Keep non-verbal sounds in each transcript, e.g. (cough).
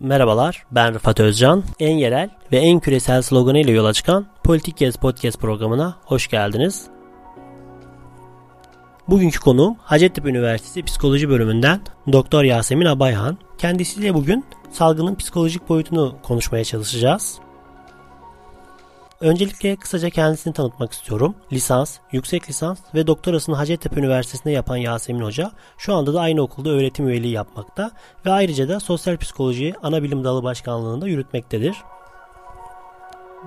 Merhabalar, ben Rıfat Özcan. En yerel ve en küresel sloganıyla yola çıkan Politik Gez Podcast programına hoş geldiniz. Bugünkü konuğum Hacettepe Üniversitesi Psikoloji Bölümünden Doktor Yasemin Abayhan. Kendisiyle bugün salgının psikolojik boyutunu konuşmaya çalışacağız. Öncelikle kısaca kendisini tanıtmak istiyorum. Lisans, yüksek lisans ve doktorasını Hacettepe Üniversitesi'nde yapan Yasemin Hoca şu anda da aynı okulda öğretim üyeliği yapmakta ve ayrıca da sosyal psikoloji ana bilim dalı başkanlığında yürütmektedir.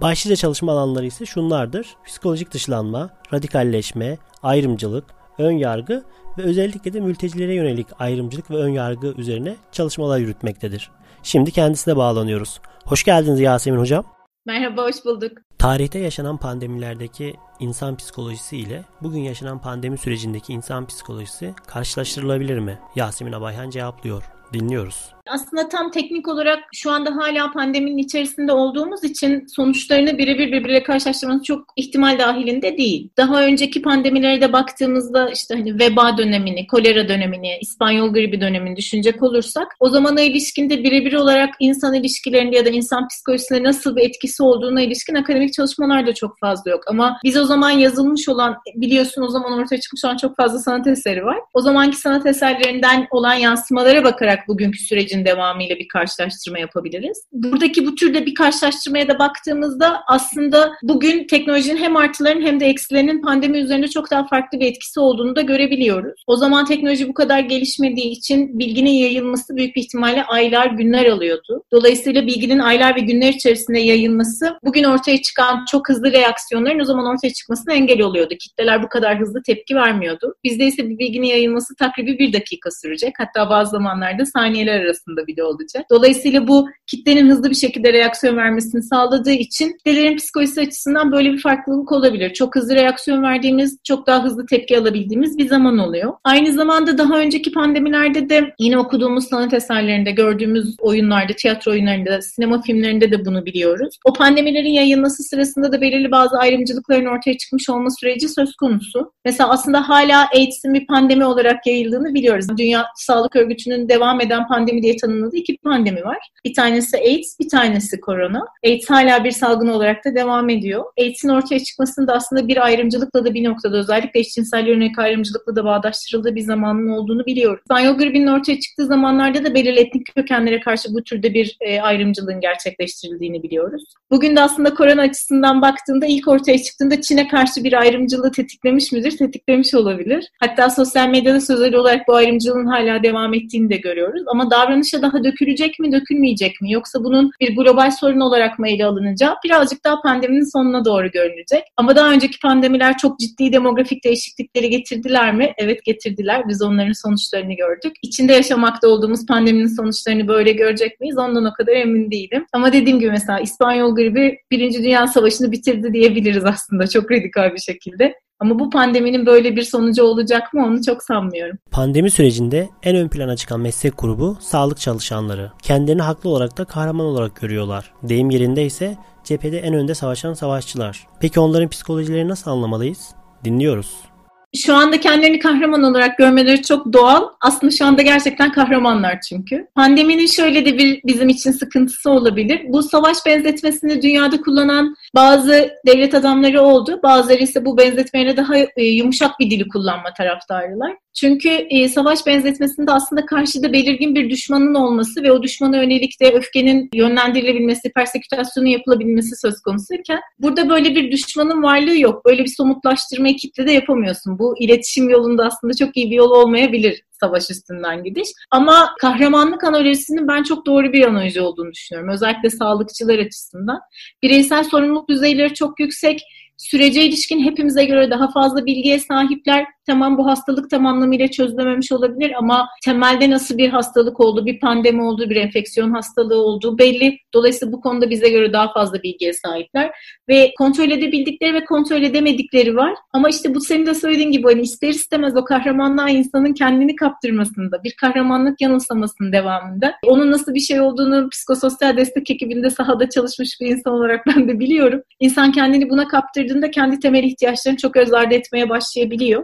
Başlıca çalışma alanları ise şunlardır. Psikolojik dışlanma, radikalleşme, ayrımcılık, ön yargı ve özellikle de mültecilere yönelik ayrımcılık ve ön yargı üzerine çalışmalar yürütmektedir. Şimdi kendisine bağlanıyoruz. Hoş geldiniz Yasemin Hocam. Merhaba, hoş bulduk. Tarihte yaşanan pandemilerdeki insan psikolojisi ile bugün yaşanan pandemi sürecindeki insan psikolojisi karşılaştırılabilir mi? Yasemin Abayhan cevaplıyor. Dinliyoruz. Aslında tam teknik olarak şu anda hala pandeminin içerisinde olduğumuz için sonuçlarını birebir birbirle karşılaştırmanız çok ihtimal dahilinde değil. Daha önceki pandemilere de baktığımızda işte hani veba dönemini, kolera dönemini, İspanyol gribi dönemini düşünecek olursak o zamana ilişkinde birebir olarak insan ilişkilerinde ya da insan psikolojisinde nasıl bir etkisi olduğuna ilişkin akademik çalışmalar da çok fazla yok. Ama biz o zaman yazılmış olan biliyorsun o zaman ortaya çıkmış olan çok fazla sanat eseri var. O zamanki sanat eserlerinden olan yansımalara bakarak bugünkü sürecin devamıyla bir karşılaştırma yapabiliriz. Buradaki bu türde bir karşılaştırmaya da baktığımızda aslında bugün teknolojinin hem artılarının hem de eksilerinin pandemi üzerinde çok daha farklı bir etkisi olduğunu da görebiliyoruz. O zaman teknoloji bu kadar gelişmediği için bilginin yayılması büyük bir ihtimalle aylar, günler alıyordu. Dolayısıyla bilginin aylar ve günler içerisinde yayılması bugün ortaya çıkan çok hızlı reaksiyonların o zaman ortaya çıkmasına engel oluyordu. Kitleler bu kadar hızlı tepki vermiyordu. Bizde ise bir bilginin yayılması takribi bir dakika sürecek. Hatta bazı zamanlarda saniyeler arasında arasında bile olacak. Dolayısıyla bu kitlenin hızlı bir şekilde reaksiyon vermesini sağladığı için kitlelerin psikolojisi açısından böyle bir farklılık olabilir. Çok hızlı reaksiyon verdiğimiz, çok daha hızlı tepki alabildiğimiz bir zaman oluyor. Aynı zamanda daha önceki pandemilerde de yine okuduğumuz sanat eserlerinde, gördüğümüz oyunlarda, tiyatro oyunlarında, sinema filmlerinde de bunu biliyoruz. O pandemilerin yayılması sırasında da belirli bazı ayrımcılıkların ortaya çıkmış olma süreci söz konusu. Mesela aslında hala AIDS'in bir pandemi olarak yayıldığını biliyoruz. Dünya Sağlık Örgütü'nün devam eden pandemi diye tanımladığı iki pandemi var. Bir tanesi AIDS, bir tanesi korona. AIDS hala bir salgın olarak da devam ediyor. AIDS'in ortaya çıkmasında aslında bir ayrımcılıkla da bir noktada özellikle eşcinsel yönelik ayrımcılıkla da bağdaştırıldığı bir zamanın olduğunu biliyoruz. İspanyol gribinin ortaya çıktığı zamanlarda da belirli etnik kökenlere karşı bu türde bir e, ayrımcılığın gerçekleştirildiğini biliyoruz. Bugün de aslında korona açısından baktığında ilk ortaya çıktığında Çin'e karşı bir ayrımcılığı tetiklemiş midir? Tetiklemiş olabilir. Hatta sosyal medyada sözleri olarak bu ayrımcılığın hala devam ettiğini de görüyoruz. Ama davranış davranışa daha dökülecek mi, dökülmeyecek mi? Yoksa bunun bir global sorun olarak mı ele alınacağı birazcık daha pandeminin sonuna doğru görünecek. Ama daha önceki pandemiler çok ciddi demografik değişiklikleri getirdiler mi? Evet getirdiler. Biz onların sonuçlarını gördük. İçinde yaşamakta olduğumuz pandeminin sonuçlarını böyle görecek miyiz? Ondan o kadar emin değilim. Ama dediğim gibi mesela İspanyol gribi Birinci Dünya Savaşı'nı bitirdi diyebiliriz aslında çok radikal bir şekilde. Ama bu pandeminin böyle bir sonucu olacak mı onu çok sanmıyorum. Pandemi sürecinde en ön plana çıkan meslek grubu sağlık çalışanları. Kendilerini haklı olarak da kahraman olarak görüyorlar. Deyim yerinde ise cephede en önde savaşan savaşçılar. Peki onların psikolojileri nasıl anlamalıyız? Dinliyoruz şu anda kendilerini kahraman olarak görmeleri çok doğal. Aslında şu anda gerçekten kahramanlar çünkü. Pandeminin şöyle de bir bizim için sıkıntısı olabilir. Bu savaş benzetmesini dünyada kullanan bazı devlet adamları oldu. Bazıları ise bu benzetmeyle daha e, yumuşak bir dili kullanma taraftarılar. Çünkü e, savaş benzetmesinde aslında karşıda belirgin bir düşmanın olması ve o düşmana yönelik de öfkenin yönlendirilebilmesi, persekütasyonun yapılabilmesi söz konusuyken burada böyle bir düşmanın varlığı yok. Böyle bir somutlaştırmayı kitlede yapamıyorsun. Bu iletişim yolunda aslında çok iyi bir yol olmayabilir savaş üstünden gidiş. Ama kahramanlık analojisinin ben çok doğru bir analoji olduğunu düşünüyorum. Özellikle sağlıkçılar açısından. Bireysel sorumluluk düzeyleri çok yüksek sürece ilişkin hepimize göre daha fazla bilgiye sahipler Tamam bu hastalık tam anlamıyla çözülememiş olabilir ama temelde nasıl bir hastalık oldu, bir pandemi oldu, bir enfeksiyon hastalığı olduğu belli. Dolayısıyla bu konuda bize göre daha fazla bilgiye sahipler ve kontrol edebildikleri ve kontrol edemedikleri var. Ama işte bu senin de söylediğin gibi hani ister istemez o kahramanlığa insanın kendini kaptırmasında, bir kahramanlık yanılsamasının devamında. Onun nasıl bir şey olduğunu psikososyal destek ekibinde sahada çalışmış bir insan olarak ben de biliyorum. İnsan kendini buna kaptırdığında kendi temel ihtiyaçlarını çok ardı etmeye başlayabiliyor.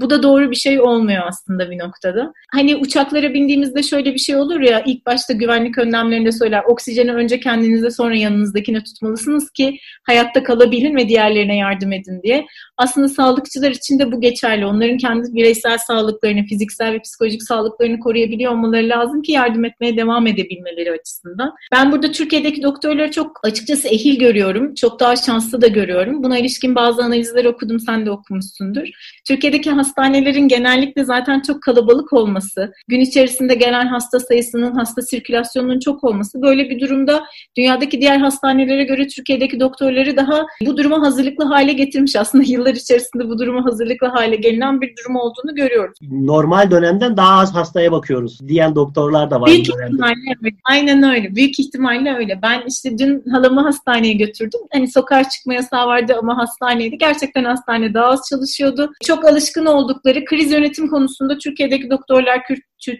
Bu da doğru bir şey olmuyor aslında bir noktada. Hani uçaklara bindiğimizde şöyle bir şey olur ya ilk başta güvenlik önlemlerinde söyler oksijeni önce kendinize sonra yanınızdakine tutmalısınız ki hayatta kalabilin ve diğerlerine yardım edin diye. Aslında sağlıkçılar için de bu geçerli. Onların kendi bireysel sağlıklarını, fiziksel ve psikolojik sağlıklarını koruyabiliyor olmaları lazım ki yardım etmeye devam edebilmeleri açısından. Ben burada Türkiye'deki doktorları çok açıkçası ehil görüyorum. Çok daha şanslı da görüyorum. Buna ilişkin bazı analizler okudum, sen de okumuşsundur. Türkiye'deki hastanelerin genellikle zaten çok kalabalık olması, gün içerisinde gelen hasta sayısının, hasta sirkülasyonunun çok olması böyle bir durumda dünyadaki diğer hastanelere göre Türkiye'deki doktorları daha bu duruma hazırlıklı hale getirmiş. Aslında yıllar içerisinde bu duruma hazırlıklı hale gelinen bir durum olduğunu görüyoruz. Normal dönemden daha az hastaya bakıyoruz diyen doktorlar da var. Büyük ihtimalle evet. Aynen öyle. Büyük ihtimalle öyle. Ben işte dün halamı hastaneye götürdüm. Hani sokağa çıkma yasağı vardı ama hastaneydi. Gerçekten hastane daha az çalışıyordu. Çok alışkın oldukları kriz yönetim konusunda Türkiye'deki doktorlar,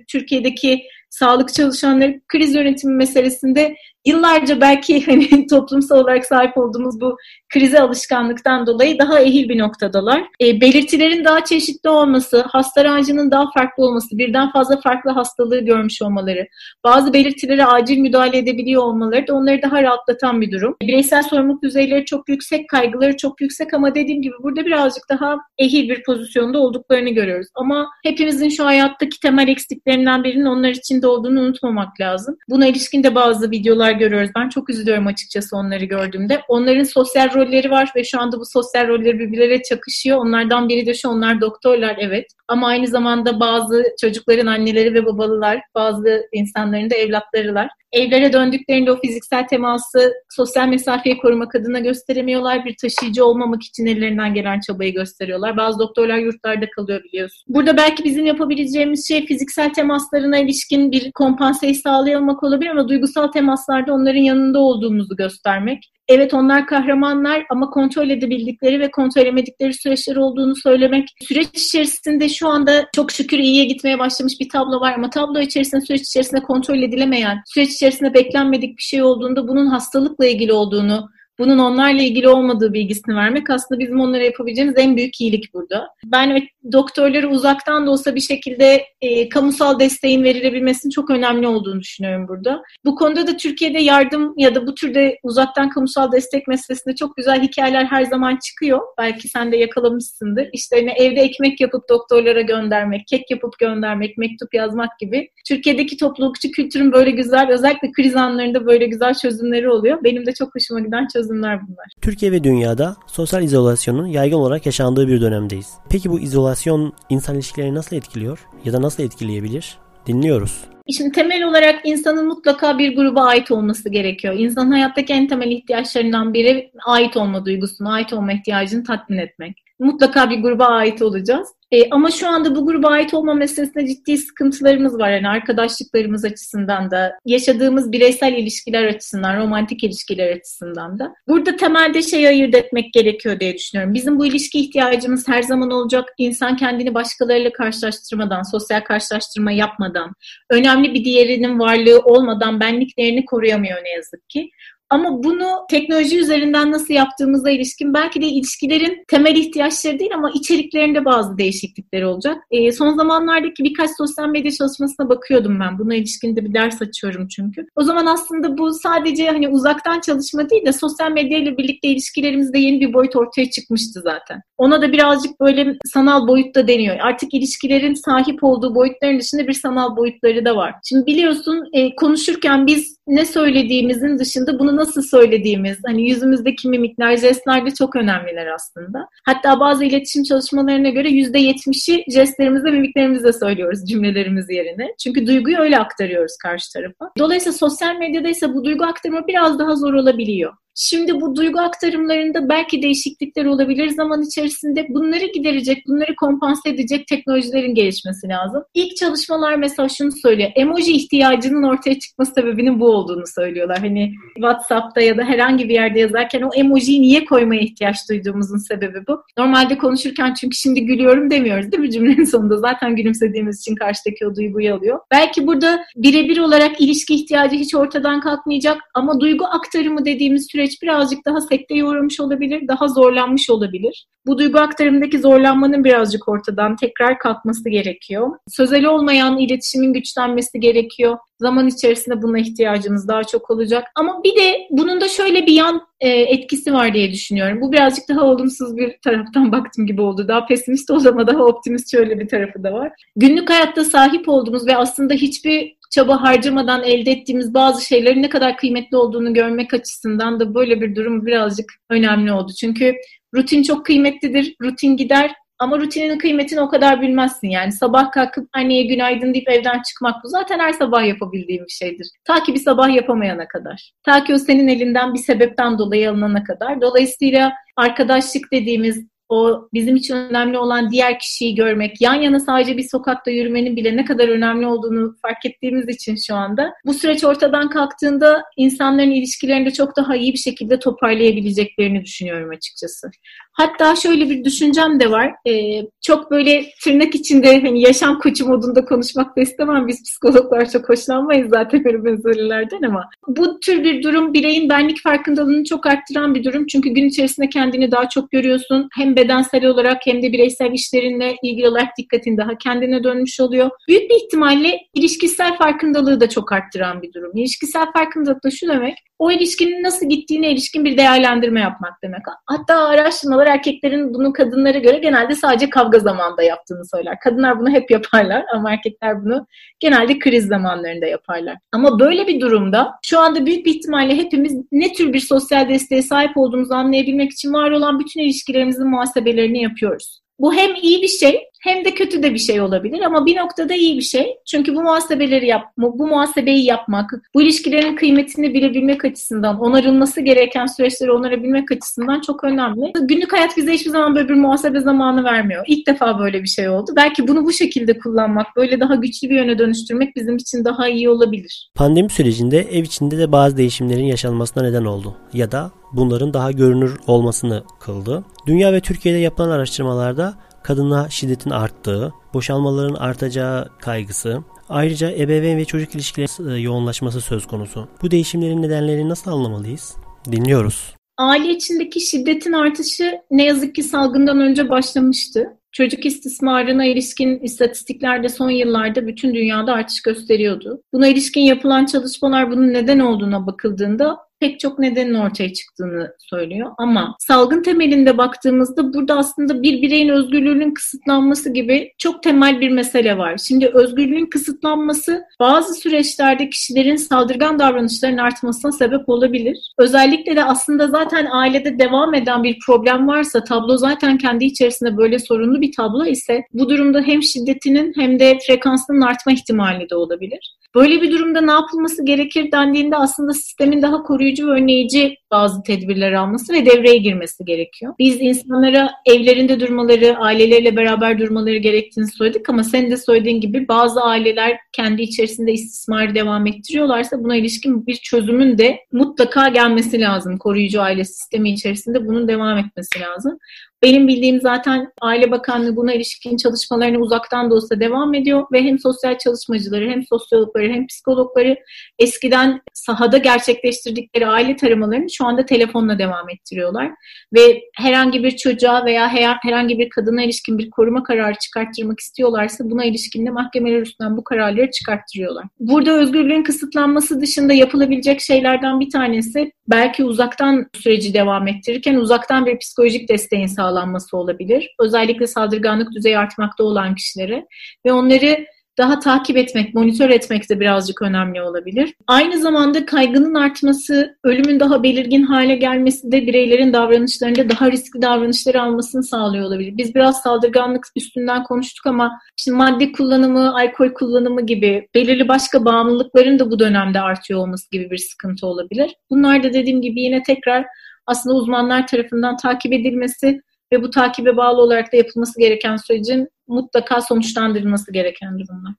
Türkiye'deki sağlık çalışanları kriz yönetimi meselesinde yıllarca belki (laughs) hani toplumsal olarak sahip olduğumuz bu krize alışkanlıktan dolayı daha ehil bir noktadalar. E, belirtilerin daha çeşitli olması, hasta rancının daha farklı olması, birden fazla farklı hastalığı görmüş olmaları, bazı belirtilere acil müdahale edebiliyor olmaları da onları daha rahatlatan bir durum. Bireysel sorumluluk düzeyleri çok yüksek, kaygıları çok yüksek ama dediğim gibi burada birazcık daha ehil bir pozisyonda olduklarını görüyoruz. Ama hepimizin şu hayattaki temel eksikliklerinden birinin onlar içinde olduğunu unutmamak lazım. Buna ilişkin de bazı videolar görüyoruz. Ben çok üzülüyorum açıkçası onları gördüğümde. Onların sosyal rolleri var ve şu anda bu sosyal rolleri birbirleriyle çakışıyor. Onlardan biri de şu onlar doktorlar evet. Ama aynı zamanda bazı çocukların anneleri ve babalılar, bazı insanların da evlatlarılar. Evlere döndüklerinde o fiziksel teması sosyal mesafeyi korumak adına gösteremiyorlar. Bir taşıyıcı olmamak için ellerinden gelen çabayı gösteriyorlar. Bazı doktorlar yurtlarda kalıyor biliyorsun. Burada belki bizim yapabileceğimiz şey fiziksel temaslarına ilişkin bir kompanseyi sağlayamak olabilir ama duygusal temaslarda onların yanında olduğumuzu göstermek. Evet onlar kahramanlar ama kontrol edebildikleri ve kontrol edemedikleri süreçler olduğunu söylemek. Süreç içerisinde şu anda çok şükür iyiye gitmeye başlamış bir tablo var ama tablo içerisinde süreç içerisinde kontrol edilemeyen, süreç içerisinde beklenmedik bir şey olduğunda bunun hastalıkla ilgili olduğunu bunun onlarla ilgili olmadığı bilgisini vermek aslında bizim onlara yapabileceğimiz en büyük iyilik burada. Ben doktorları uzaktan da olsa bir şekilde e, kamusal desteğin verilebilmesinin çok önemli olduğunu düşünüyorum burada. Bu konuda da Türkiye'de yardım ya da bu türde uzaktan kamusal destek meselesinde çok güzel hikayeler her zaman çıkıyor. Belki sen de yakalamışsındır. İşte hani evde ekmek yapıp doktorlara göndermek, kek yapıp göndermek, mektup yazmak gibi. Türkiye'deki toplulukçu kültürün böyle güzel, özellikle kriz anlarında böyle güzel çözümleri oluyor. Benim de çok hoşuma giden çözümler çözümler bunlar. Türkiye ve dünyada sosyal izolasyonun yaygın olarak yaşandığı bir dönemdeyiz. Peki bu izolasyon insan ilişkilerini nasıl etkiliyor ya da nasıl etkileyebilir? Dinliyoruz. Şimdi temel olarak insanın mutlaka bir gruba ait olması gerekiyor. İnsanın hayattaki en temel ihtiyaçlarından biri ait olma duygusunu, ait olma ihtiyacını tatmin etmek. Mutlaka bir gruba ait olacağız. E, ama şu anda bu gruba ait olma meselesinde ciddi sıkıntılarımız var. Yani arkadaşlıklarımız açısından da, yaşadığımız bireysel ilişkiler açısından, romantik ilişkiler açısından da. Burada temelde şey ayırt etmek gerekiyor diye düşünüyorum. Bizim bu ilişki ihtiyacımız her zaman olacak. İnsan kendini başkalarıyla karşılaştırmadan, sosyal karşılaştırma yapmadan, önemli bir diğerinin varlığı olmadan benliklerini koruyamıyor ne yazık ki. Ama bunu teknoloji üzerinden nasıl yaptığımıza ilişkin belki de ilişkilerin temel ihtiyaçları değil ama içeriklerinde bazı değişiklikler olacak. E, son zamanlardaki birkaç sosyal medya çalışmasına bakıyordum ben. Buna ilişkin de bir ders açıyorum çünkü. O zaman aslında bu sadece hani uzaktan çalışma değil de sosyal medya ile birlikte ilişkilerimizde yeni bir boyut ortaya çıkmıştı zaten. Ona da birazcık böyle sanal boyut da deniyor. Artık ilişkilerin sahip olduğu boyutların dışında bir sanal boyutları da var. Şimdi biliyorsun e, konuşurken biz ne söylediğimizin dışında bunu nasıl söylediğimiz, hani yüzümüzdeki mimikler, jestler de çok önemliler aslında. Hatta bazı iletişim çalışmalarına göre %70'i jestlerimizle, mimiklerimizle söylüyoruz cümlelerimiz yerine. Çünkü duyguyu öyle aktarıyoruz karşı tarafa. Dolayısıyla sosyal medyada ise bu duygu aktarımı biraz daha zor olabiliyor. Şimdi bu duygu aktarımlarında belki değişiklikler olabilir zaman içerisinde. Bunları giderecek, bunları kompanse edecek teknolojilerin gelişmesi lazım. İlk çalışmalar mesela şunu söylüyor. Emoji ihtiyacının ortaya çıkma sebebinin bu olduğunu söylüyorlar. Hani WhatsApp'ta ya da herhangi bir yerde yazarken o emojiyi niye koymaya ihtiyaç duyduğumuzun sebebi bu. Normalde konuşurken çünkü şimdi gülüyorum demiyoruz değil mi cümlenin sonunda? Zaten gülümsediğimiz için karşıdaki o duyguyu alıyor. Belki burada birebir olarak ilişki ihtiyacı hiç ortadan kalkmayacak ama duygu aktarımı dediğimiz süreç süreç birazcık daha sekteye uğramış olabilir, daha zorlanmış olabilir. Bu duygu aktarımındaki zorlanmanın birazcık ortadan tekrar kalkması gerekiyor. Sözel olmayan iletişimin güçlenmesi gerekiyor. Zaman içerisinde buna ihtiyacımız daha çok olacak. Ama bir de bunun da şöyle bir yan e, etkisi var diye düşünüyorum. Bu birazcık daha olumsuz bir taraftan (laughs) baktım gibi oldu. Daha pesimist oldu ama daha optimist şöyle bir tarafı da var. Günlük hayatta sahip olduğumuz ve aslında hiçbir çaba harcamadan elde ettiğimiz bazı şeylerin ne kadar kıymetli olduğunu görmek açısından da böyle bir durum birazcık önemli oldu. Çünkü rutin çok kıymetlidir. Rutin gider ama rutinin kıymetini o kadar bilmezsin yani. Sabah kalkıp anneye günaydın deyip evden çıkmak bu zaten her sabah yapabildiğim bir şeydir. Ta ki bir sabah yapamayana kadar. Ta ki o senin elinden bir sebepten dolayı alınana kadar. Dolayısıyla arkadaşlık dediğimiz o bizim için önemli olan diğer kişiyi görmek, yan yana sadece bir sokakta yürümenin bile ne kadar önemli olduğunu fark ettiğimiz için şu anda bu süreç ortadan kalktığında insanların ilişkilerini çok daha iyi bir şekilde toparlayabileceklerini düşünüyorum açıkçası. Hatta şöyle bir düşüncem de var. Ee, çok böyle tırnak içinde hani yaşam koçu modunda konuşmak da istemem. Biz psikologlar çok hoşlanmayız zaten böyle meselelerden ama bu tür bir durum bireyin benlik farkındalığını çok arttıran bir durum. Çünkü gün içerisinde kendini daha çok görüyorsun. Hem bedensel olarak hem de bireysel işlerinle ilgili olarak dikkatin daha kendine dönmüş oluyor. Büyük bir ihtimalle ilişkisel farkındalığı da çok arttıran bir durum. İlişkisel farkındalık da şu demek, o ilişkinin nasıl gittiğine ilişkin bir değerlendirme yapmak demek. Hatta araştırmalar erkeklerin bunu kadınlara göre genelde sadece kavga zamanında yaptığını söyler. Kadınlar bunu hep yaparlar ama erkekler bunu genelde kriz zamanlarında yaparlar. Ama böyle bir durumda şu anda büyük bir ihtimalle hepimiz ne tür bir sosyal desteğe sahip olduğumuzu anlayabilmek için var olan bütün ilişkilerimizin muhasebelerini yapıyoruz. Bu hem iyi bir şey hem de kötü de bir şey olabilir ama bir noktada iyi bir şey. Çünkü bu muhasebeleri yap, bu muhasebeyi yapmak, bu ilişkilerin kıymetini bilebilmek açısından, onarılması gereken süreçleri onarabilmek açısından çok önemli. Günlük hayat bize hiçbir zaman böyle bir muhasebe zamanı vermiyor. İlk defa böyle bir şey oldu. Belki bunu bu şekilde kullanmak, böyle daha güçlü bir yöne dönüştürmek bizim için daha iyi olabilir. Pandemi sürecinde ev içinde de bazı değişimlerin yaşanmasına neden oldu ya da bunların daha görünür olmasını kıldı. Dünya ve Türkiye'de yapılan araştırmalarda kadına şiddetin arttığı, boşalmaların artacağı kaygısı, ayrıca ebeveyn ve çocuk ilişkileri e, yoğunlaşması söz konusu. Bu değişimlerin nedenlerini nasıl anlamalıyız? Dinliyoruz. Aile içindeki şiddetin artışı ne yazık ki salgından önce başlamıştı. Çocuk istismarına ilişkin istatistiklerde son yıllarda bütün dünyada artış gösteriyordu. Buna ilişkin yapılan çalışmalar bunun neden olduğuna bakıldığında pek çok nedenin ortaya çıktığını söylüyor. Ama salgın temelinde baktığımızda burada aslında bir bireyin özgürlüğünün kısıtlanması gibi çok temel bir mesele var. Şimdi özgürlüğün kısıtlanması bazı süreçlerde kişilerin saldırgan davranışların artmasına sebep olabilir. Özellikle de aslında zaten ailede devam eden bir problem varsa tablo zaten kendi içerisinde böyle sorunlu bir tablo ise bu durumda hem şiddetinin hem de frekansının artma ihtimali de olabilir. Böyle bir durumda ne yapılması gerekir dendiğinde aslında sistemin daha koruyucu ve önleyici bazı tedbirler alması ve devreye girmesi gerekiyor. Biz insanlara evlerinde durmaları, aileleriyle beraber durmaları gerektiğini söyledik ama sen de söylediğin gibi bazı aileler kendi içerisinde istismarı devam ettiriyorlarsa buna ilişkin bir çözümün de mutlaka gelmesi lazım. Koruyucu aile sistemi içerisinde bunun devam etmesi lazım. Benim bildiğim zaten Aile Bakanlığı buna ilişkin çalışmalarını uzaktan da olsa devam ediyor ve hem sosyal çalışmacıları hem sosyologları hem psikologları eskiden sahada gerçekleştirdikleri aile taramalarını şu anda telefonla devam ettiriyorlar. Ve herhangi bir çocuğa veya herhangi bir kadına ilişkin bir koruma kararı çıkarttırmak istiyorlarsa buna ilişkin de mahkemeler üstünden bu kararları çıkarttırıyorlar. Burada özgürlüğün kısıtlanması dışında yapılabilecek şeylerden bir tanesi belki uzaktan süreci devam ettirirken uzaktan bir psikolojik desteğin sağlanması olabilir. Özellikle saldırganlık düzeyi artmakta olan kişilere ve onları daha takip etmek, monitör etmek de birazcık önemli olabilir. Aynı zamanda kaygının artması, ölümün daha belirgin hale gelmesi de bireylerin davranışlarında daha riskli davranışlar almasını sağlıyor olabilir. Biz biraz saldırganlık üstünden konuştuk ama şimdi madde kullanımı, alkol kullanımı gibi belirli başka bağımlılıkların da bu dönemde artıyor olması gibi bir sıkıntı olabilir. Bunlar da dediğim gibi yine tekrar aslında uzmanlar tarafından takip edilmesi ve bu takibe bağlı olarak da yapılması gereken sürecin mutlaka sonuçlandırılması gereken durumlar.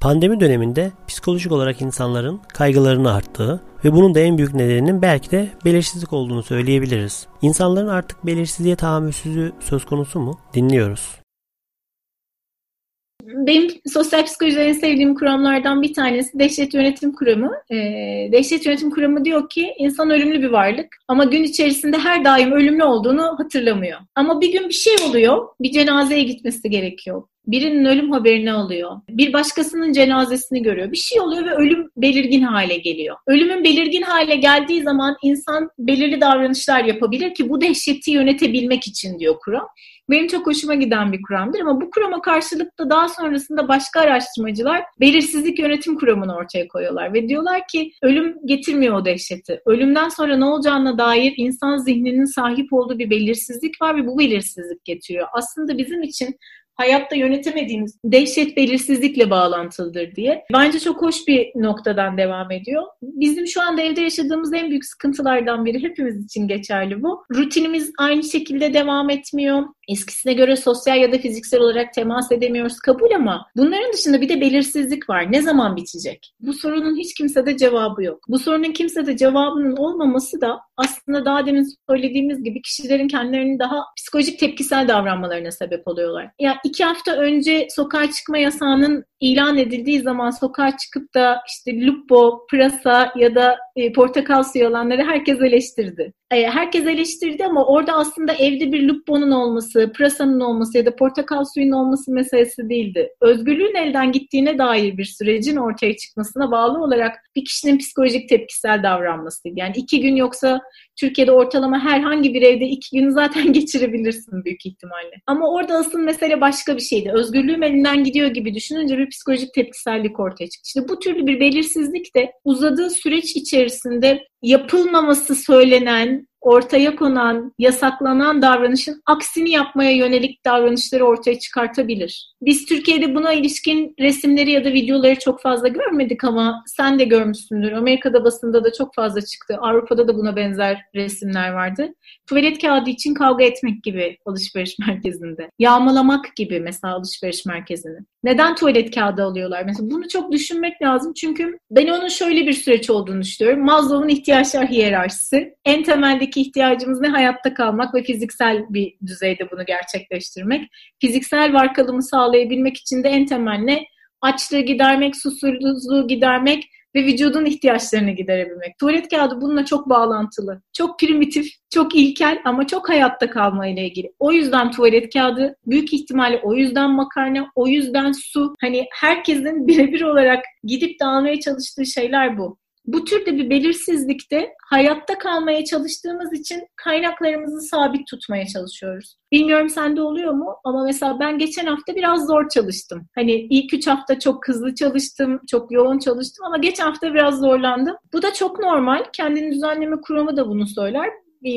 Pandemi döneminde psikolojik olarak insanların kaygılarını arttığı ve bunun da en büyük nedeninin belki de belirsizlik olduğunu söyleyebiliriz. İnsanların artık belirsizliğe tahammülsüzlüğü söz konusu mu? Dinliyoruz. Benim sosyal psikolojide en sevdiğim kuramlardan bir tanesi Dehşet Yönetim Kuramı. Ee, Dehşet Yönetim Kuramı diyor ki insan ölümlü bir varlık ama gün içerisinde her daim ölümlü olduğunu hatırlamıyor. Ama bir gün bir şey oluyor, bir cenazeye gitmesi gerekiyor. Birinin ölüm haberini alıyor. Bir başkasının cenazesini görüyor. Bir şey oluyor ve ölüm belirgin hale geliyor. Ölümün belirgin hale geldiği zaman insan belirli davranışlar yapabilir ki bu dehşeti yönetebilmek için diyor kuram. Benim çok hoşuma giden bir kuramdır ama bu kurama karşılık da daha sonrasında başka araştırmacılar belirsizlik yönetim kuramını ortaya koyuyorlar ve diyorlar ki ölüm getirmiyor o dehşeti. Ölümden sonra ne olacağına dair insan zihninin sahip olduğu bir belirsizlik var ve bu belirsizlik getiriyor. Aslında bizim için hayatta yönetemediğimiz dehşet belirsizlikle bağlantılıdır diye. Bence çok hoş bir noktadan devam ediyor. Bizim şu anda evde yaşadığımız en büyük sıkıntılardan biri hepimiz için geçerli bu. Rutinimiz aynı şekilde devam etmiyor. Eskisine göre sosyal ya da fiziksel olarak temas edemiyoruz kabul ama bunların dışında bir de belirsizlik var. Ne zaman bitecek? Bu sorunun hiç kimsede cevabı yok. Bu sorunun kimsede cevabının olmaması da aslında daha demin söylediğimiz gibi kişilerin kendilerini daha psikolojik tepkisel davranmalarına sebep oluyorlar. Ya iki hafta önce sokağa çıkma yasağının ilan edildiği zaman sokağa çıkıp da işte lupo, pırasa ya da e, portakal suyu alanları herkes eleştirdi. E, herkes eleştirdi ama orada aslında evde bir luponun olması, pırasanın olması ya da portakal suyunun olması meselesi değildi. Özgürlüğün elden gittiğine dair bir sürecin ortaya çıkmasına bağlı olarak bir kişinin psikolojik tepkisel davranmasıydı. Yani iki gün yoksa Türkiye'de ortalama herhangi bir evde iki gün zaten (laughs) geçirebilirsin büyük ihtimalle. Ama orada asıl mesele başka bir şeydi. Özgürlüğüm elinden gidiyor gibi düşününce bir psikolojik tepkisellik ortaya çıktı. İşte bu türlü bir belirsizlik de uzadığı süreç içerisinde yapılmaması söylenen ortaya konan, yasaklanan davranışın aksini yapmaya yönelik davranışları ortaya çıkartabilir. Biz Türkiye'de buna ilişkin resimleri ya da videoları çok fazla görmedik ama sen de görmüşsündür. Amerika'da basında da çok fazla çıktı. Avrupa'da da buna benzer resimler vardı. Tuvalet kağıdı için kavga etmek gibi alışveriş (laughs) merkezinde. Yağmalamak gibi mesela alışveriş merkezini. Neden tuvalet kağıdı alıyorlar? Mesela bunu çok düşünmek lazım. Çünkü ben onun şöyle bir süreç olduğunu düşünüyorum. Maslow'un ihtiyaçlar hiyerarşisi. En temeldeki ihtiyacımız ne? Hayatta kalmak ve fiziksel bir düzeyde bunu gerçekleştirmek. Fiziksel varkalımı sağlayabilmek için de en temel ne? Açlığı gidermek, susuzluğu gidermek ve vücudun ihtiyaçlarını giderebilmek. Tuvalet kağıdı bununla çok bağlantılı. Çok primitif, çok ilkel ama çok hayatta kalma ile ilgili. O yüzden tuvalet kağıdı büyük ihtimalle o yüzden makarna, o yüzden su. Hani herkesin (laughs) birebir olarak gidip dağılmaya çalıştığı şeyler bu. Bu türde bir belirsizlikte hayatta kalmaya çalıştığımız için kaynaklarımızı sabit tutmaya çalışıyoruz. Bilmiyorum sende oluyor mu ama mesela ben geçen hafta biraz zor çalıştım. Hani ilk üç hafta çok hızlı çalıştım, çok yoğun çalıştım ama geçen hafta biraz zorlandım. Bu da çok normal. Kendini düzenleme kuramı da bunu söyler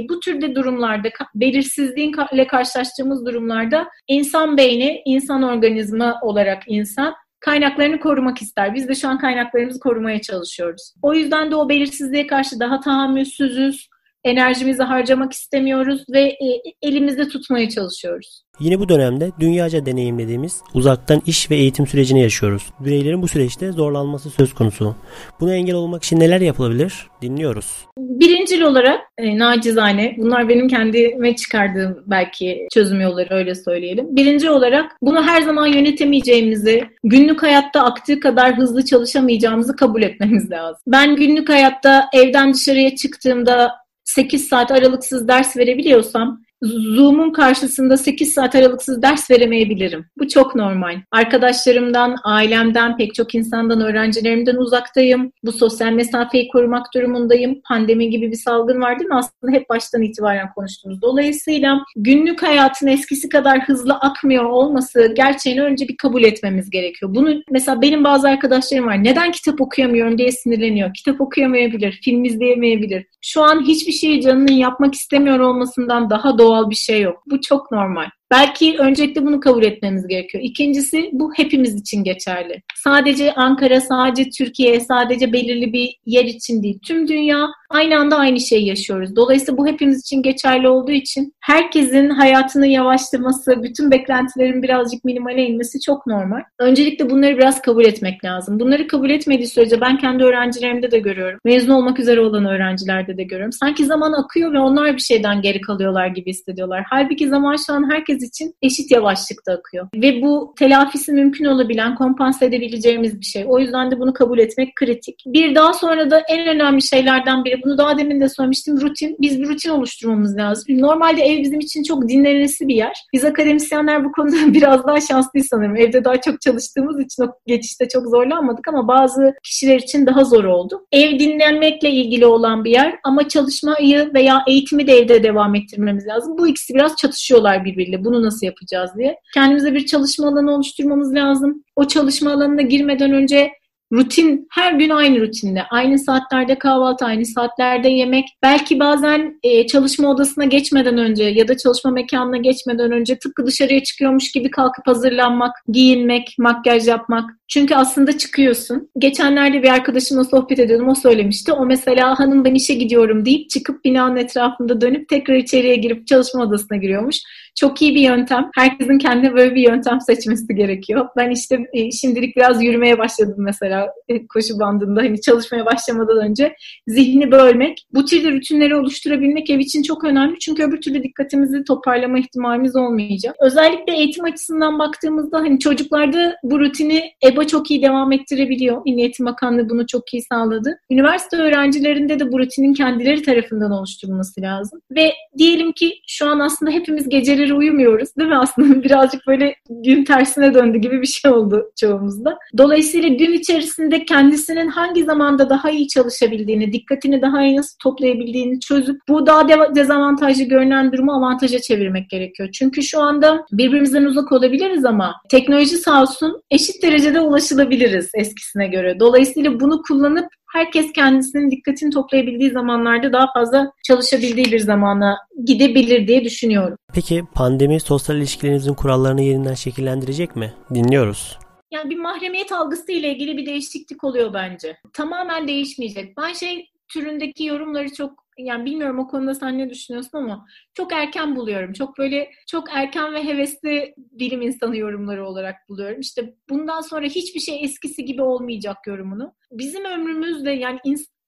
bu türde durumlarda belirsizliğinle karşılaştığımız durumlarda insan beyni, insan organizma olarak insan kaynaklarını korumak ister. Biz de şu an kaynaklarımızı korumaya çalışıyoruz. O yüzden de o belirsizliğe karşı daha tahammülsüzüz, enerjimizi harcamak istemiyoruz ve e, elimizde tutmaya çalışıyoruz. Yine bu dönemde dünyaca deneyimlediğimiz uzaktan iş ve eğitim sürecini yaşıyoruz. Bireylerin bu süreçte zorlanması söz konusu. Buna engel olmak için neler yapılabilir? Dinliyoruz. Birincil olarak e, nacizane, bunlar benim kendime çıkardığım belki çözüm yolları öyle söyleyelim. Birinci olarak bunu her zaman yönetemeyeceğimizi, günlük hayatta aktığı kadar hızlı çalışamayacağımızı kabul etmemiz lazım. Ben günlük hayatta evden dışarıya çıktığımda 8 saat aralıksız ders verebiliyorsam Zoom'un karşısında 8 saat aralıksız ders veremeyebilirim. Bu çok normal. Arkadaşlarımdan, ailemden, pek çok insandan, öğrencilerimden uzaktayım. Bu sosyal mesafeyi korumak durumundayım. Pandemi gibi bir salgın var değil mi? Aslında hep baştan itibaren konuştuğumuz. Dolayısıyla günlük hayatın eskisi kadar hızlı akmıyor olması gerçeğini önce bir kabul etmemiz gerekiyor. Bunu mesela benim bazı arkadaşlarım var. Neden kitap okuyamıyorum diye sinirleniyor. Kitap okuyamayabilir, film izleyemeyebilir. Şu an hiçbir şeyi canının yapmak istemiyor olmasından daha doğal doğal bir şey yok. Bu çok normal. Belki öncelikle bunu kabul etmemiz gerekiyor. İkincisi bu hepimiz için geçerli. Sadece Ankara, sadece Türkiye, sadece belirli bir yer için değil. Tüm dünya aynı anda aynı şeyi yaşıyoruz. Dolayısıyla bu hepimiz için geçerli olduğu için herkesin hayatını yavaşlaması, bütün beklentilerin birazcık minimale inmesi çok normal. Öncelikle bunları biraz kabul etmek lazım. Bunları kabul etmediği sürece ben kendi öğrencilerimde de görüyorum. Mezun olmak üzere olan öğrencilerde de görüyorum. Sanki zaman akıyor ve onlar bir şeyden geri kalıyorlar gibi hissediyorlar. Halbuki zaman şu an herkes herkes için eşit yavaşlıkta akıyor. Ve bu telafisi mümkün olabilen, kompanse edebileceğimiz bir şey. O yüzden de bunu kabul etmek kritik. Bir daha sonra da en önemli şeylerden biri, bunu daha demin de söylemiştim, rutin. Biz bir rutin oluşturmamız lazım. Normalde ev bizim için çok dinlenesi bir yer. Biz akademisyenler bu konuda (laughs) biraz daha şanslıyız sanırım. Evde daha çok çalıştığımız için o geçişte çok zorlanmadık ama bazı kişiler için daha zor oldu. Ev dinlenmekle ilgili olan bir yer ama çalışmayı veya eğitimi de evde devam ettirmemiz lazım. Bu ikisi biraz çatışıyorlar birbiriyle. Bunu nasıl yapacağız diye. Kendimize bir çalışma alanı oluşturmamız lazım. O çalışma alanına girmeden önce rutin her gün aynı rutinde aynı saatlerde kahvaltı aynı saatlerde yemek belki bazen e, çalışma odasına geçmeden önce ya da çalışma mekanına geçmeden önce tıpkı dışarıya çıkıyormuş gibi kalkıp hazırlanmak giyinmek makyaj yapmak çünkü aslında çıkıyorsun geçenlerde bir arkadaşımla sohbet ediyordum o söylemişti o mesela hanım ben işe gidiyorum deyip çıkıp binanın etrafında dönüp tekrar içeriye girip çalışma odasına giriyormuş çok iyi bir yöntem. Herkesin kendine böyle bir yöntem seçmesi gerekiyor. Ben işte e, şimdilik biraz yürümeye başladım mesela e, koşu bandında hani çalışmaya başlamadan önce. Zihni bölmek, bu türde rutinleri oluşturabilmek ev için çok önemli. Çünkü öbür türlü dikkatimizi toparlama ihtimalimiz olmayacak. Özellikle eğitim açısından baktığımızda hani çocuklarda bu rutini EBA çok iyi devam ettirebiliyor. Milli Eğitim Bakanlığı bunu çok iyi sağladı. Üniversite öğrencilerinde de bu rutinin kendileri tarafından oluşturulması lazım. Ve diyelim ki şu an aslında hepimiz geceleri uyumuyoruz değil mi aslında? (laughs) Birazcık böyle gün tersine döndü gibi bir şey oldu çoğumuzda. Dolayısıyla gün içerisinde kendisinin hangi zamanda daha iyi çalışabildiğini, dikkatini daha iyi nasıl toplayabildiğini çözüp bu daha dezavantajlı görünen durumu avantaja çevirmek gerekiyor. Çünkü şu anda birbirimizden uzak olabiliriz ama teknoloji sağ olsun eşit derecede ulaşılabiliriz eskisine göre. Dolayısıyla bunu kullanıp herkes kendisinin dikkatini toplayabildiği zamanlarda daha fazla çalışabildiği bir zamana gidebilir diye düşünüyorum. Peki pandemi sosyal ilişkilerinizin kurallarını yeniden şekillendirecek mi? Dinliyoruz. Yani bir mahremiyet algısı ile ilgili bir değişiklik oluyor bence. Tamamen değişmeyecek. Ben şey türündeki yorumları çok yani bilmiyorum o konuda sen ne düşünüyorsun ama çok erken buluyorum. Çok böyle çok erken ve hevesli bilim insanı yorumları olarak buluyorum. İşte bundan sonra hiçbir şey eskisi gibi olmayacak yorumunu. Bizim ömrümüzde yani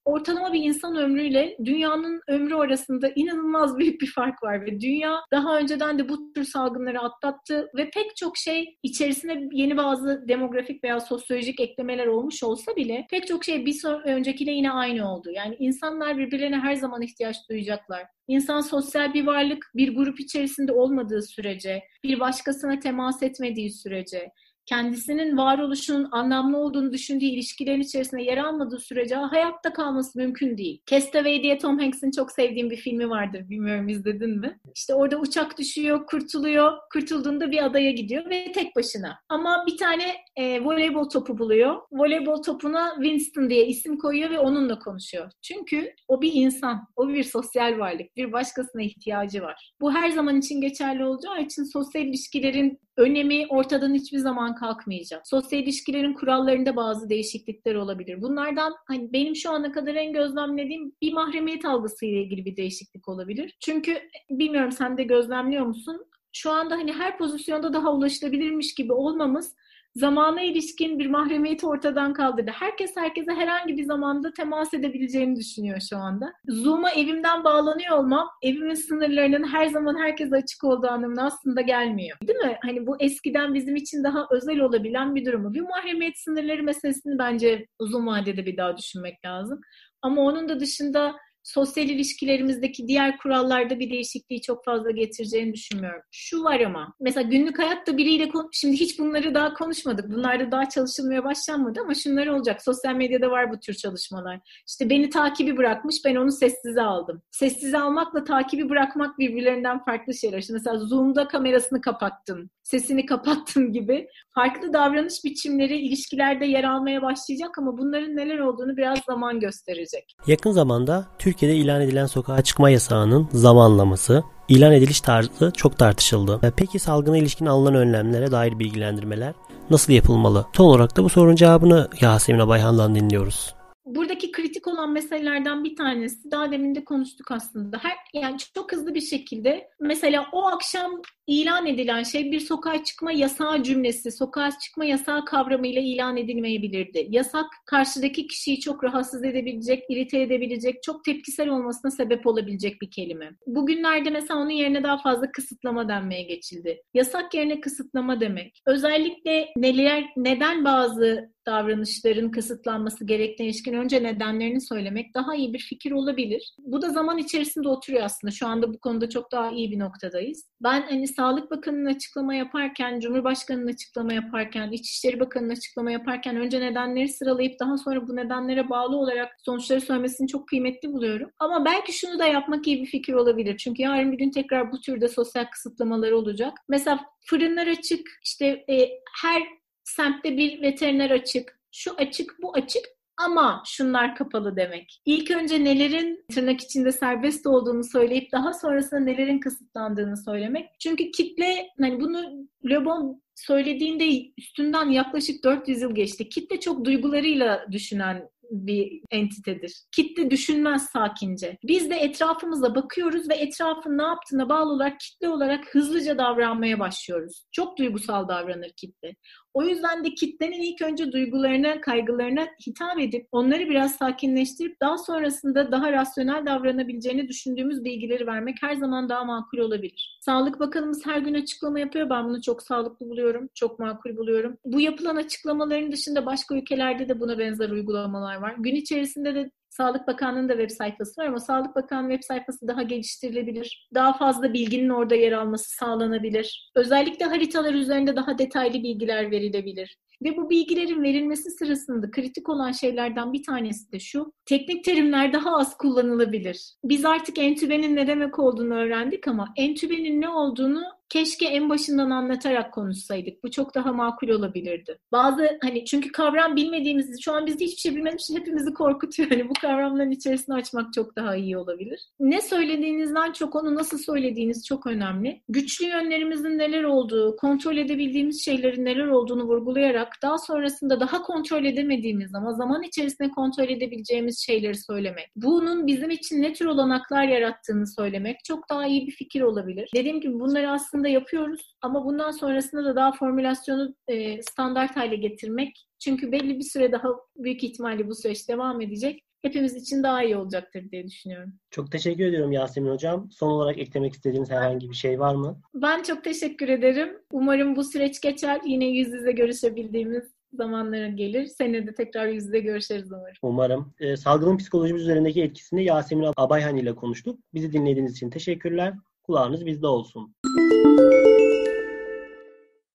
ortalama bir insan ömrüyle dünyanın ömrü arasında inanılmaz büyük bir fark var ve dünya daha önceden de bu tür salgınları atlattı ve pek çok şey içerisinde yeni bazı demografik veya sosyolojik eklemeler olmuş olsa bile pek çok şey bir öncekiyle yine aynı oldu. Yani insanlar birbirlerine her zaman ihtiyaç duyacaklar. İnsan sosyal bir varlık, bir grup içerisinde olmadığı sürece, bir başkasına temas etmediği sürece, kendisinin varoluşunun anlamlı olduğunu düşündüğü ilişkilerin içerisinde yer almadığı sürece hayatta kalması mümkün değil. Castaway diye Tom Hanks'in çok sevdiğim bir filmi vardır. Bilmiyorum izledin mi? İşte orada uçak düşüyor, kurtuluyor. Kurtulduğunda bir adaya gidiyor ve tek başına. Ama bir tane e, voleybol topu buluyor. Voleybol topuna Winston diye isim koyuyor ve onunla konuşuyor. Çünkü o bir insan, o bir sosyal varlık. Bir başkasına ihtiyacı var. Bu her zaman için geçerli olacağı için sosyal ilişkilerin önemi ortadan hiçbir zaman kalkmayacak. Sosyal ilişkilerin kurallarında bazı değişiklikler olabilir. Bunlardan hani benim şu ana kadar en gözlemlediğim bir mahremiyet algısı ile ilgili bir değişiklik olabilir. Çünkü bilmiyorum sen de gözlemliyor musun? Şu anda hani her pozisyonda daha ulaşılabilirmiş gibi olmamız zamana ilişkin bir mahremiyeti ortadan kaldırdı. Herkes herkese herhangi bir zamanda temas edebileceğini düşünüyor şu anda. Zoom'a evimden bağlanıyor olmam, evimin sınırlarının her zaman herkese açık olduğu anlamına aslında gelmiyor. Değil mi? Hani bu eskiden bizim için daha özel olabilen bir durumu. Bir mahremiyet sınırları meselesini bence uzun vadede bir daha düşünmek lazım. Ama onun da dışında sosyal ilişkilerimizdeki diğer kurallarda bir değişikliği çok fazla getireceğini düşünmüyorum. Şu var ama mesela günlük hayatta biriyle şimdi hiç bunları daha konuşmadık. Bunlarda daha çalışılmaya başlanmadı ama şunlar olacak. Sosyal medyada var bu tür çalışmalar. İşte beni takibi bırakmış ben onu sessize aldım. Sessize almakla takibi bırakmak birbirlerinden farklı şeyler. İşte mesela Zoom'da kamerasını kapattın, sesini kapattın gibi farklı davranış biçimleri ilişkilerde yer almaya başlayacak ama bunların neler olduğunu biraz zaman gösterecek. Yakın zamanda Türk Türkiye'de ilan edilen sokağa çıkma yasağının zamanlaması, ilan ediliş tarzı çok tartışıldı. E, peki salgına ilişkin alınan önlemlere dair bilgilendirmeler nasıl yapılmalı? Son olarak da bu sorunun cevabını Yasemin Abayhan'dan dinliyoruz. Buradaki kritik olan meselelerden bir tanesi daha demin de konuştuk aslında. Her yani çok hızlı bir şekilde mesela o akşam ilan edilen şey bir sokağa çıkma yasağı cümlesi, sokağa çıkma yasağı kavramıyla ilan edilmeyebilirdi. Yasak karşıdaki kişiyi çok rahatsız edebilecek, irite edebilecek, çok tepkisel olmasına sebep olabilecek bir kelime. Bugünlerde mesela onun yerine daha fazla kısıtlama denmeye geçildi. Yasak yerine kısıtlama demek. Özellikle neler, neden bazı davranışların kısıtlanması gerektiğine ilişkin önce nedenlerini söylemek daha iyi bir fikir olabilir. Bu da zaman içerisinde oturuyor aslında. Şu anda bu konuda çok daha iyi bir noktadayız. Ben hani Sağlık Bakanı'nın açıklama yaparken, Cumhurbaşkanı'nın açıklama yaparken, İçişleri Bakanı'nın açıklama yaparken önce nedenleri sıralayıp daha sonra bu nedenlere bağlı olarak sonuçları söylemesini çok kıymetli buluyorum. Ama belki şunu da yapmak iyi bir fikir olabilir. Çünkü yarın bir gün tekrar bu türde sosyal kısıtlamalar olacak. Mesela fırınlar açık, işte e, her semtte bir veteriner açık, şu açık, bu açık ama şunlar kapalı demek. İlk önce nelerin tırnak içinde serbest olduğunu söyleyip daha sonrasında nelerin kısıtlandığını söylemek. Çünkü kitle hani bunu Le söylediğinde üstünden yaklaşık 400 yıl geçti. Kitle çok duygularıyla düşünen bir entitedir. Kitle düşünmez sakince. Biz de etrafımıza bakıyoruz ve etrafın ne yaptığına bağlı olarak kitle olarak hızlıca davranmaya başlıyoruz. Çok duygusal davranır kitle. O yüzden de kitlenin ilk önce duygularına, kaygılarına hitap edip onları biraz sakinleştirip daha sonrasında daha rasyonel davranabileceğini düşündüğümüz bilgileri vermek her zaman daha makul olabilir. Sağlık Bakanımız her gün açıklama yapıyor. Ben bunu çok sağlıklı buluyorum, çok makul buluyorum. Bu yapılan açıklamaların dışında başka ülkelerde de buna benzer uygulamalar var. Gün içerisinde de Sağlık Bakanlığı'nın da web sayfası var ama Sağlık Bakanlığı web sayfası daha geliştirilebilir. Daha fazla bilginin orada yer alması sağlanabilir. Özellikle haritalar üzerinde daha detaylı bilgiler verilebilir. Ve bu bilgilerin verilmesi sırasında kritik olan şeylerden bir tanesi de şu. Teknik terimler daha az kullanılabilir. Biz artık entübenin ne demek olduğunu öğrendik ama entübenin ne olduğunu keşke en başından anlatarak konuşsaydık. Bu çok daha makul olabilirdi. Bazı hani çünkü kavram bilmediğimiz, şu an biz hiçbir şey bilmediğimiz için hepimizi korkutuyor. Hani bu kavramların içerisine açmak çok daha iyi olabilir. Ne söylediğinizden çok onu nasıl söylediğiniz çok önemli. Güçlü yönlerimizin neler olduğu, kontrol edebildiğimiz şeylerin neler olduğunu vurgulayarak daha sonrasında daha kontrol edemediğimiz ama zaman içerisinde kontrol edebileceğimiz şeyleri söylemek. Bunun bizim için ne tür olanaklar yarattığını söylemek çok daha iyi bir fikir olabilir. Dediğim gibi bunları aslında aslında yapıyoruz ama bundan sonrasında da daha formülasyonu e, standart hale getirmek çünkü belli bir süre daha büyük ihtimalle bu süreç devam edecek. Hepimiz için daha iyi olacaktır diye düşünüyorum. Çok teşekkür ediyorum Yasemin Hocam. Son olarak eklemek istediğiniz herhangi bir şey var mı? Ben çok teşekkür ederim. Umarım bu süreç geçer. Yine yüz yüze görüşebildiğimiz zamanlara gelir. Senede tekrar yüz yüze görüşeriz umarım. Umarım. E, salgının psikolojimiz üzerindeki etkisini Yasemin Abayhan ile konuştuk. Bizi dinlediğiniz için teşekkürler. Kulağınız bizde olsun. Música